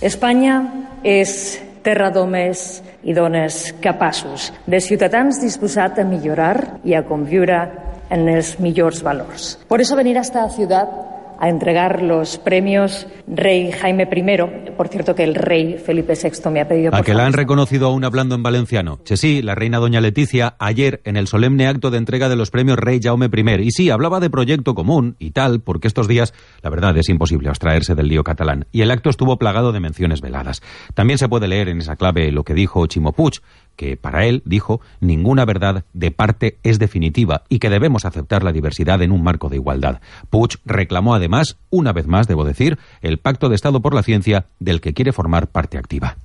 Espanya és terra d'homes i dones capaços, de ciutadans disposats a millorar i a conviure en els millors valors. Por eso venir a esta ciudad a entregar los premios Rey Jaime I. Por cierto, que el rey Felipe VI me ha pedido... a que la han reconocido aún hablando en valenciano. Che, sí, la reina doña Leticia, ayer en el solemne acto de entrega de los premios Rey Jaume I. Y sí, hablaba de proyecto común y tal, porque estos días, la verdad, es imposible abstraerse del lío catalán. Y el acto estuvo plagado de menciones veladas. También se puede leer en esa clave lo que dijo Chimo Puig, que para él, dijo, ninguna verdad de parte es definitiva y que debemos aceptar la diversidad en un marco de igualdad. Puig reclamó además, una vez más, debo decir, el Pacto de Estado por la Ciencia del que quiere formar parte activa.